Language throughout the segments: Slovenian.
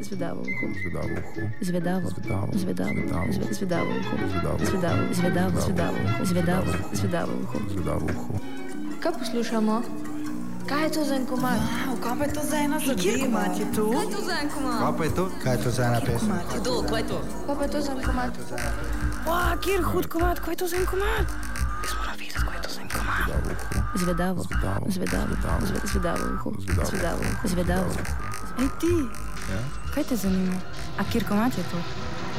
Zvedavo uho. Zvedavo uho. Zvedavo. Zvedavo. Zvedavo. Zvedavo. Zve- Zvedavo uho. Zvedavo. Zvedavo. Zvedavo. Zvedavo uho. Zvedavo. Zvedavo. Zvedavo uho. Zvedavo uho. Kaj poslušamo? Kaj je to za en komad? Wow, kaj pa je to za ena zadeva? Kjer komat je to? Kaj je to za en komad? Kaj pa je to? Kaj je to za ena pesem? Kdo, kaj je to? Kaj pa je to za en komad? Wow, kjer hud komat, kaj je to za en komat? Jaz moram vedeti, kaj je to za en komat. Zvedavo uho. Zvedavo. Zvedavo. Zvedavo. Zve- Zvedavo uho. Zvedavo. Zvedavo uho. Zvedavo. Ej ti, Ja? Kaj te zanima? A kjer komat je to?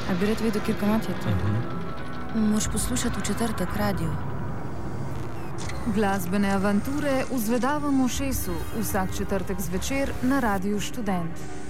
A bi rad vedel, kjer komat je to? Moš poslušati v četrtek radio. Glasbene avanture v Zvedavem ušesu vsak četrtek zvečer na Radiu Študent.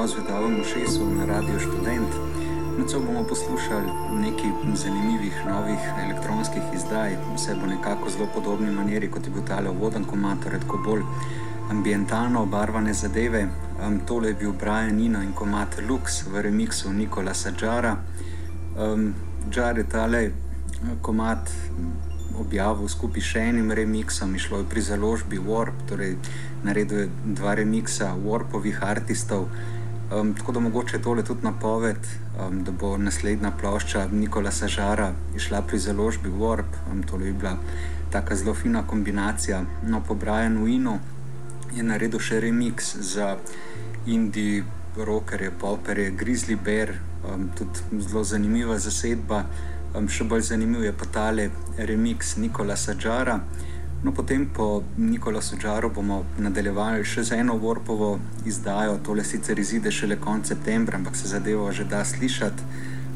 Lep pozdrav zvedavemu šesu na Radio Student. Nocoj bomo poslušali nekaj zanimivih novih elektronskih izdaj, vse bo nekako zelo podobni maniri kot je bil tale voden komat, redko bolj ambientalno obarvane zadeve. Um, tole je bil Brian Nino in komat Lux v remixu Nikola Sadžara. Um, Džar je tale komat objavil skupaj še enim remixom, išlo je pri založbi Warp, torej naredil je dva remixa Warpovih artistov. Um, tako da mogoče tole tudi napoved, um, da bo naslednja plošča Nikola Sažara išla pri založbi Warp. Um, to bi bila tako zelo fina kombinacija. No, po Brianu Inu je naredil še remix za indie rockerje, poperje, Grizzly Bear, um, tudi zelo zanimiva zasedba. Um, še bolj zanimiv je pa tale remix Nikola Sažara. No, potem po Nikola Sažaru bomo nadaljevali še z eno Warpovo izdajo, tole sicer izide šele konec septembra, ampak se zadeva že da slišati.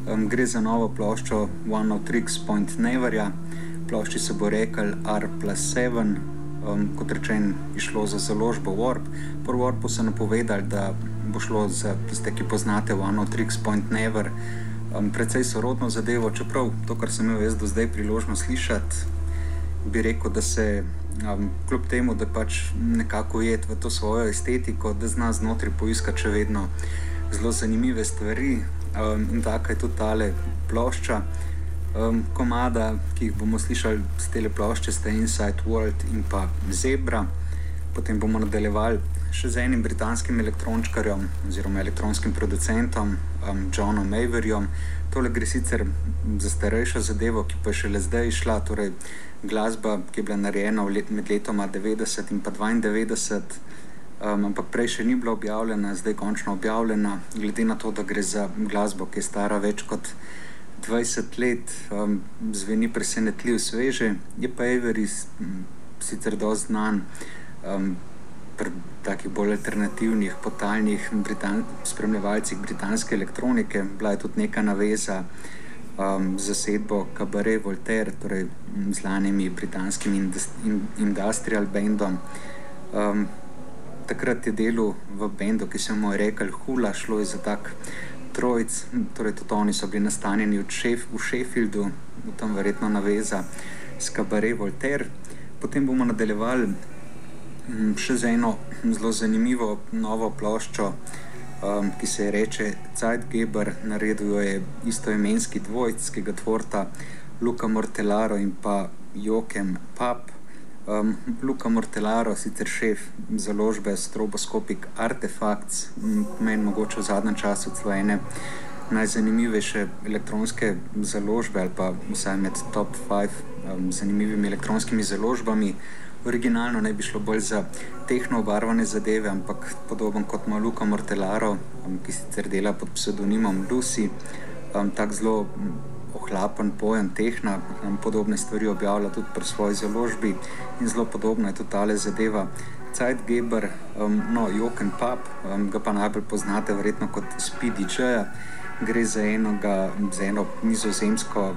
Um, gre za novo ploščo One of Tricks Point Neverja, plošči se bo rekel R plus 7. Um, kot rečen, išlo za založbo Warp. Po Warpu so napovedali, da bo šlo za tiste, ki poznate One of Tricks Point Never um, precej sorodno zadevo, čeprav to, kar sem imel jaz do zdaj priložnost slišati, bi rekel, da se um, kljub temu, da pač nekako ujet v to svojo estetiko, da zna znotraj poiskati še vedno zelo zanimive stvari. Um, in tako je tudi tale plošča. Um, komada, ki jih bomo slišali z te plošče, sta Inside World in pa Zebra. Potem bomo nadaljevali še z enim britanskim elektrončkarjem oziroma elektronskim producentom, um, Johnom Maverjem. Tole gre sicer za starejšo zadevo, ki pa je šele zdaj išla, torej glasba, ki je bila narejena let, med letoma 90 in pa 92. Um, ampak prej še ni bila objavljena, zdaj je končno objavljena. Glede na to, da gre za glasbo, ki je stara več kot 20 let, um, zveni presenetljiv, sveže. Je pa Avery sicer dosti znan. Um, pri takih bolj alternativnih, potalnih Britan spremljevalcih britanske elektronike. Bila je tudi neka naveza um, zasedbo Cabaret Voltaire, torej znanimi britanskim industrial bandom. Um, takrat je delal v bendu, ki se mu je rekel Hula, šlo je za tak trojc, torej tudi oni so bili nastanjeni v, šef, v Sheffieldu, tam verjetno naveza s Cabaret Voltaire. Potem bomo nadaljevali še z eno zelo zanimivo novo ploščo, um, ki se imenuje Zeitgeber, naredil je istoimenski dvojc, ki ga tvorita Luka Mortellaro in pa Jokem Pap. Um, Luka Mortellaro, sicer šef založbe Stroboskopik Artefacts, meni mogoče v zadnjem času celo ene najzanimivejše elektronske založbe ali pa vsaj med top 5 um, zanimivimi elektronskimi založbami originalno ne bi šlo bolj za tehno obarvane zadeve, ampak podoben kot ima Luka Mortellaro, um, ki sicer dela pod pseudonimom Lucy, um, tako zelo ohlapen pojem tehna, um, podobne stvari objavlja tudi pri svoji založbi in zelo podobno je tudi tale zadeva. Zeitgeber, um, no, Joken Pap, um, ga pa najbolj poznate verjetno kot Speedy J. Gre za, enoga, za eno nizozemsko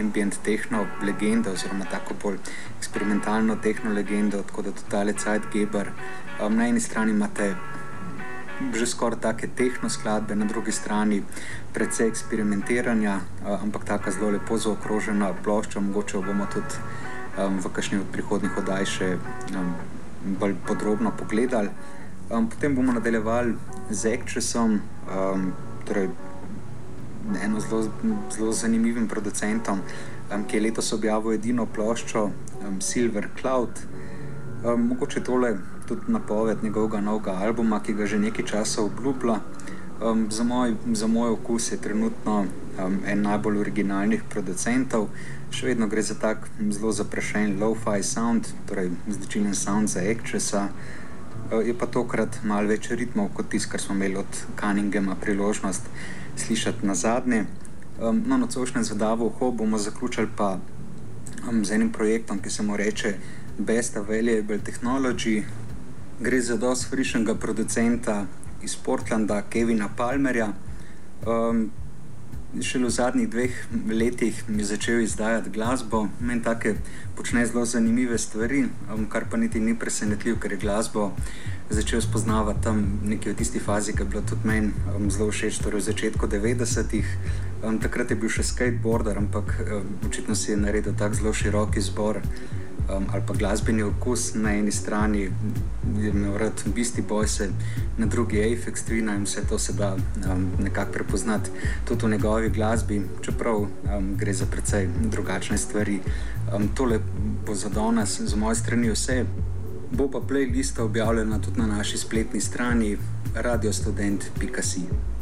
ambient tehno legendo, oziroma tako bolj eksperimentalno tehno legendo, tako da totale cajt Geber. Um, na eni strani imate že skoraj take tehno skladbe, na drugi strani precej eksperimentiranja, uh, ampak tako zelo lepo zaokrožena plošča, mogoče bomo tudi um, v kakšni od prihodnih oddaj še um, bolj podrobno pogledali. Um, potem bomo nadaljevali z Actressom, um, torej eno zelo, zelo zanimivim producentom, um, ki je letos objavil edino ploščo um, Silver Cloud. Um, mogoče tole tudi napoved njegovega novega albuma, ki ga že nekaj časa obljublja. Um, za, moj, za moj okus je trenutno um, en najbolj originalnih producentov. Še vedno gre za tak zelo zaprašen low-fi sound, torej značilen sound za Actressa. Uh, je pa tokrat malo več ritmov kot tisto, kar smo imeli od Cunninghama priložnost slišati na zadnje. Um, no, nocojšnje zadavo bomo zaključili pa um, z enim projektom, ki se mu reče Best Available Technology. Gre za dosti frišnega producenta iz Portlanda, Kevina Palmerja. Um, Šele v zadnjih dveh letih je začel izdajati glasbo, meni tako počne zelo zanimive stvari, um, kar pa niti ni presenetljivo, ker je glasbo začel spoznavati tam nekje v tisti fazi, ki je bila tudi meni um, zelo všeč, torej v začetku 90-ih. Um, takrat je bil še skateboarder, ampak um, očitno si je naredil tako zelo širok izbor um, ali pa glasbeni okus na eni strani, je imel rad Beastie Boys, na drugi Apex Twin in vse to se da um, nekako prepoznati tudi v njegovi glasbi, čeprav um, gre za precej drugačne stvari. Um, tole bo za danes z moje strani vse. Bo pa playlista objavljena tudi na naši spletni strani radiostudent.com.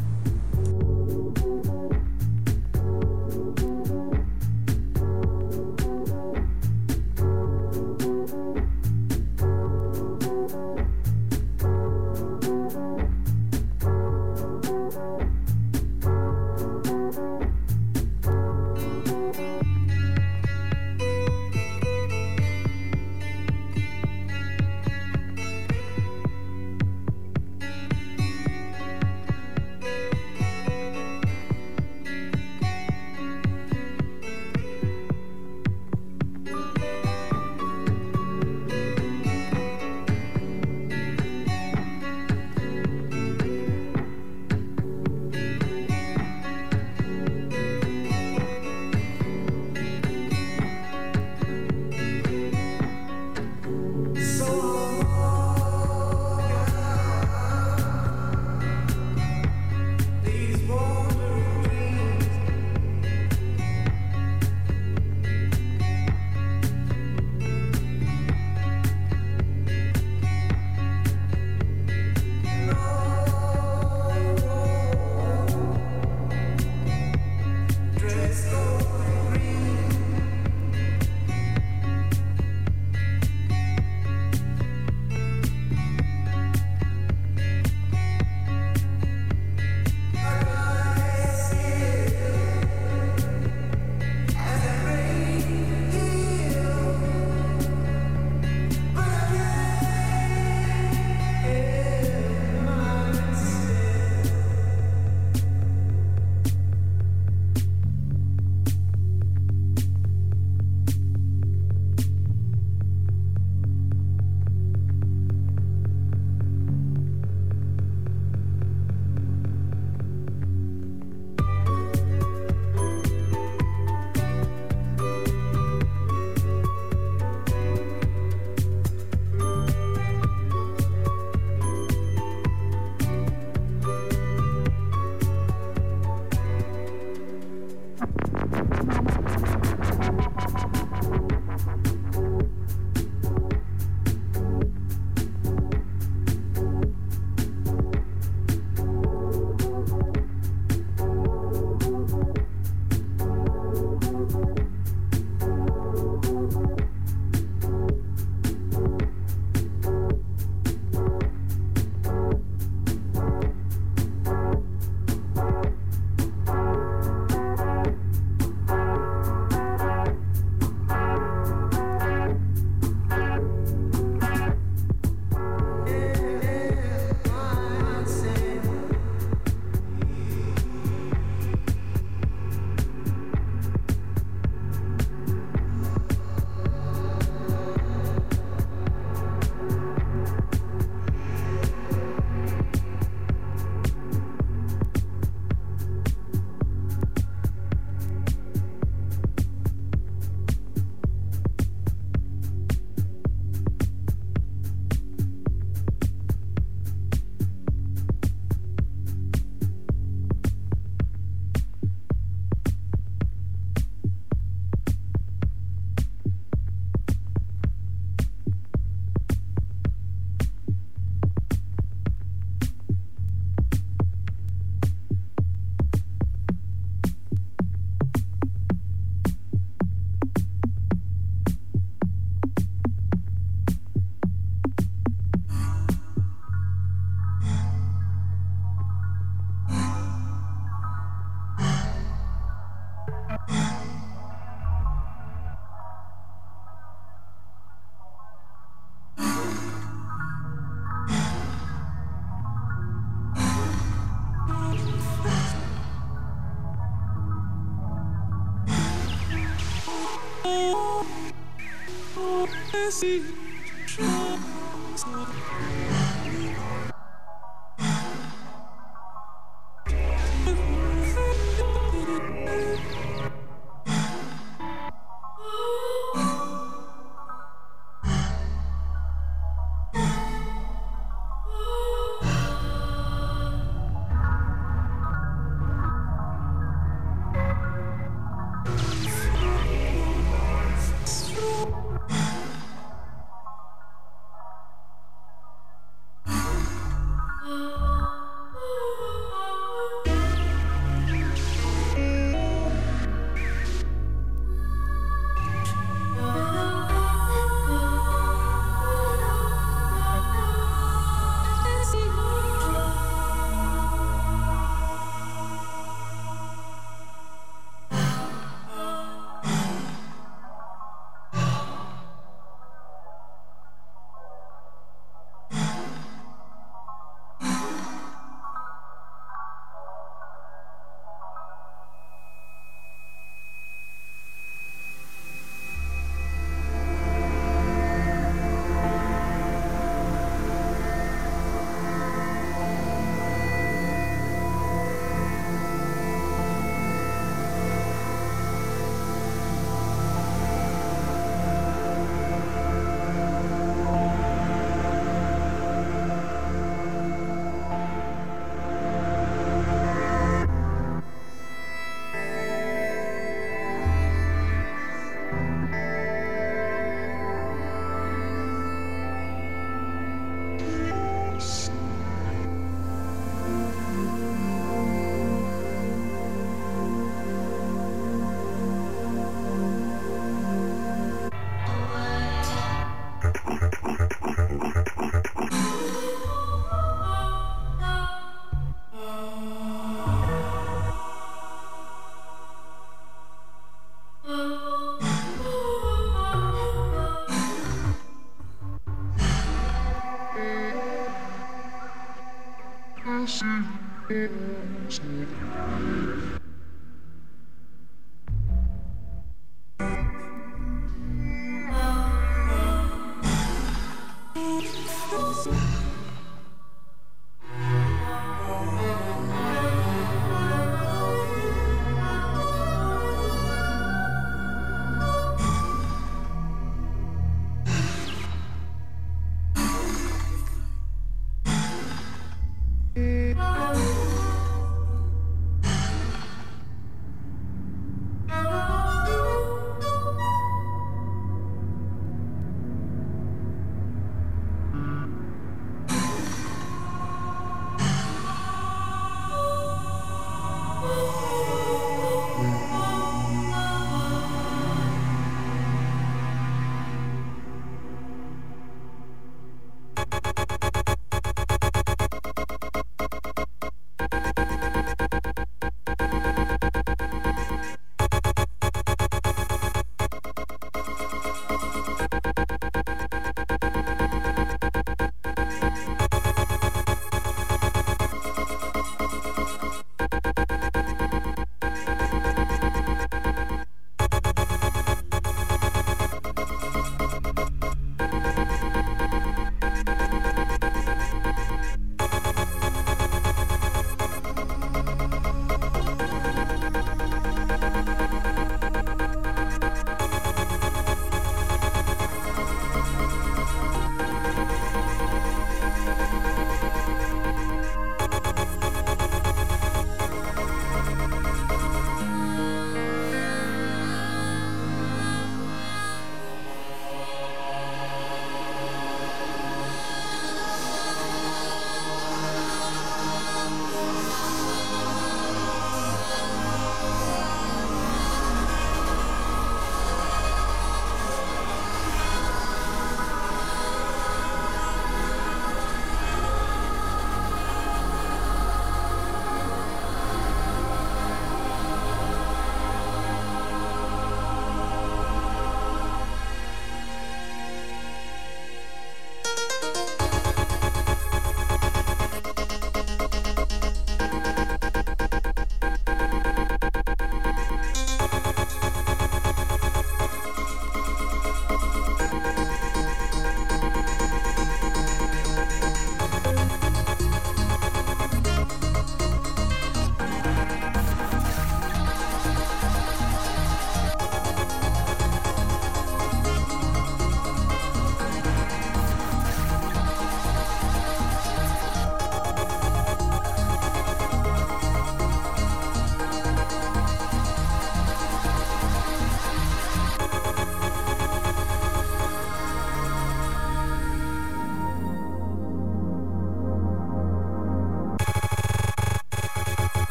Jesus.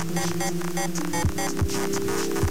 Thank you.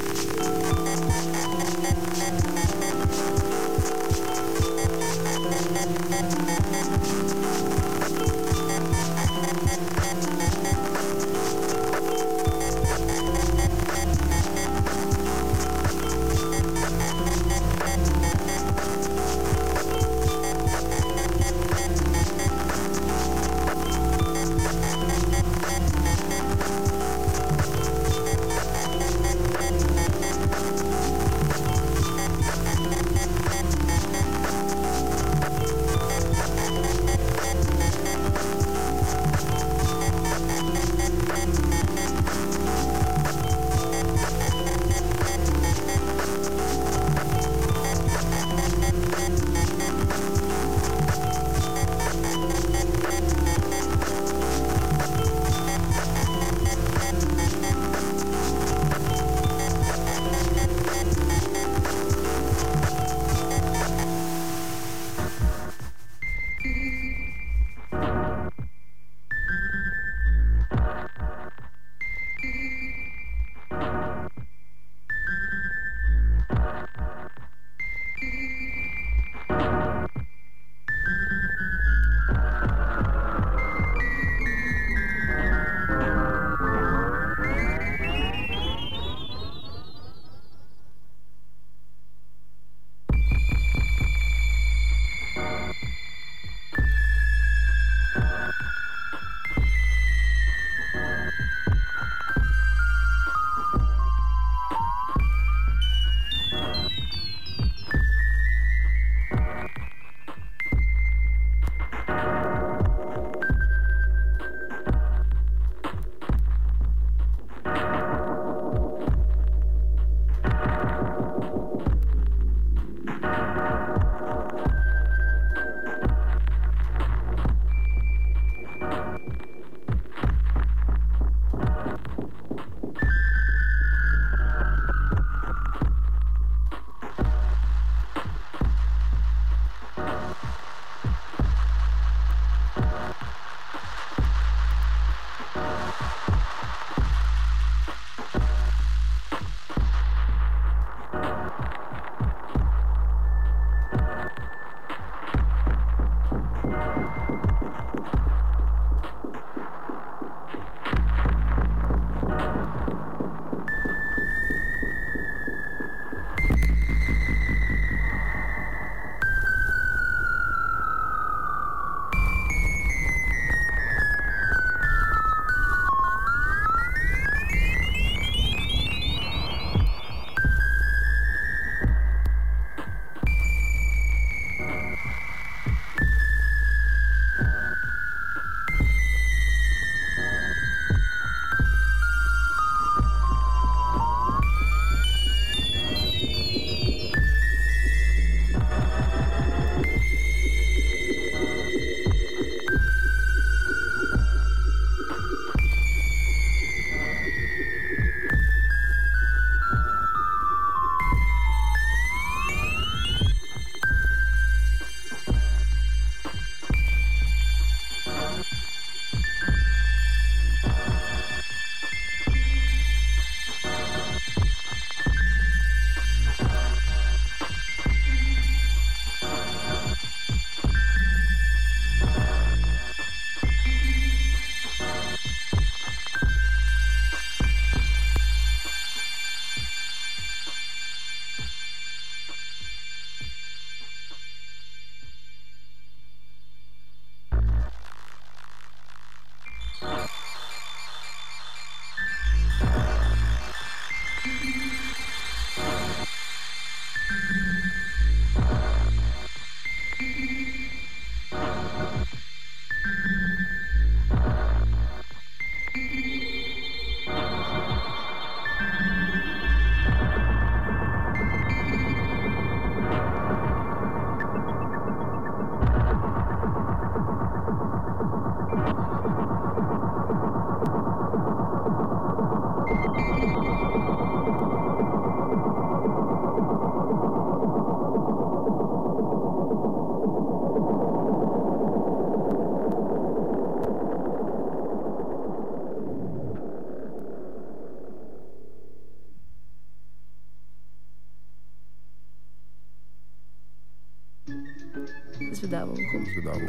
Zvedavo.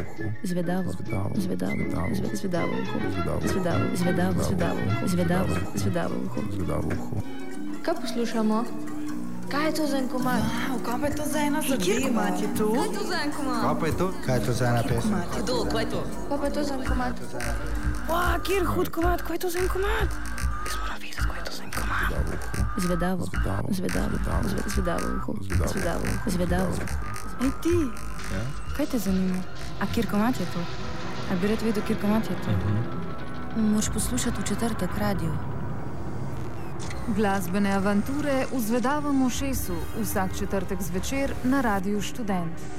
Zvedavo. Zvedavo. Zve- Zvedavo uho. Zvedavo. Zvedavo. Zvedavo. Zvedavo uho. Zvedavo. Zvedavo uho. Zvedavo uho. Kaj poslušamo? Kaj je to za en komad? Wow, kaj pa je to za ena zadeva? Kjer komat je to? Kaj je to za en komad? Kaj pa je to? Kaj je to za ena pesem? Kdo, kaj je to? Kaj pa je to za en komad? Wow, kjer hud komat, kaj je to za en komat? Jaz moram vedeti, kaj je to za en komat. Zvedavo. Zvedavo. Zvedavo. Zvedavo. Zvedavo. Zvedavo. Zvedavo. Ej ti, Ja? Kaj te zanima? A kjer komat je to? A bi rad vedel, kjer komat je to? Moraš poslušati v četrtek radio. Glasbene avanture v Zvedavem ušesu vsak četrtek zvečer na Radiu Študent.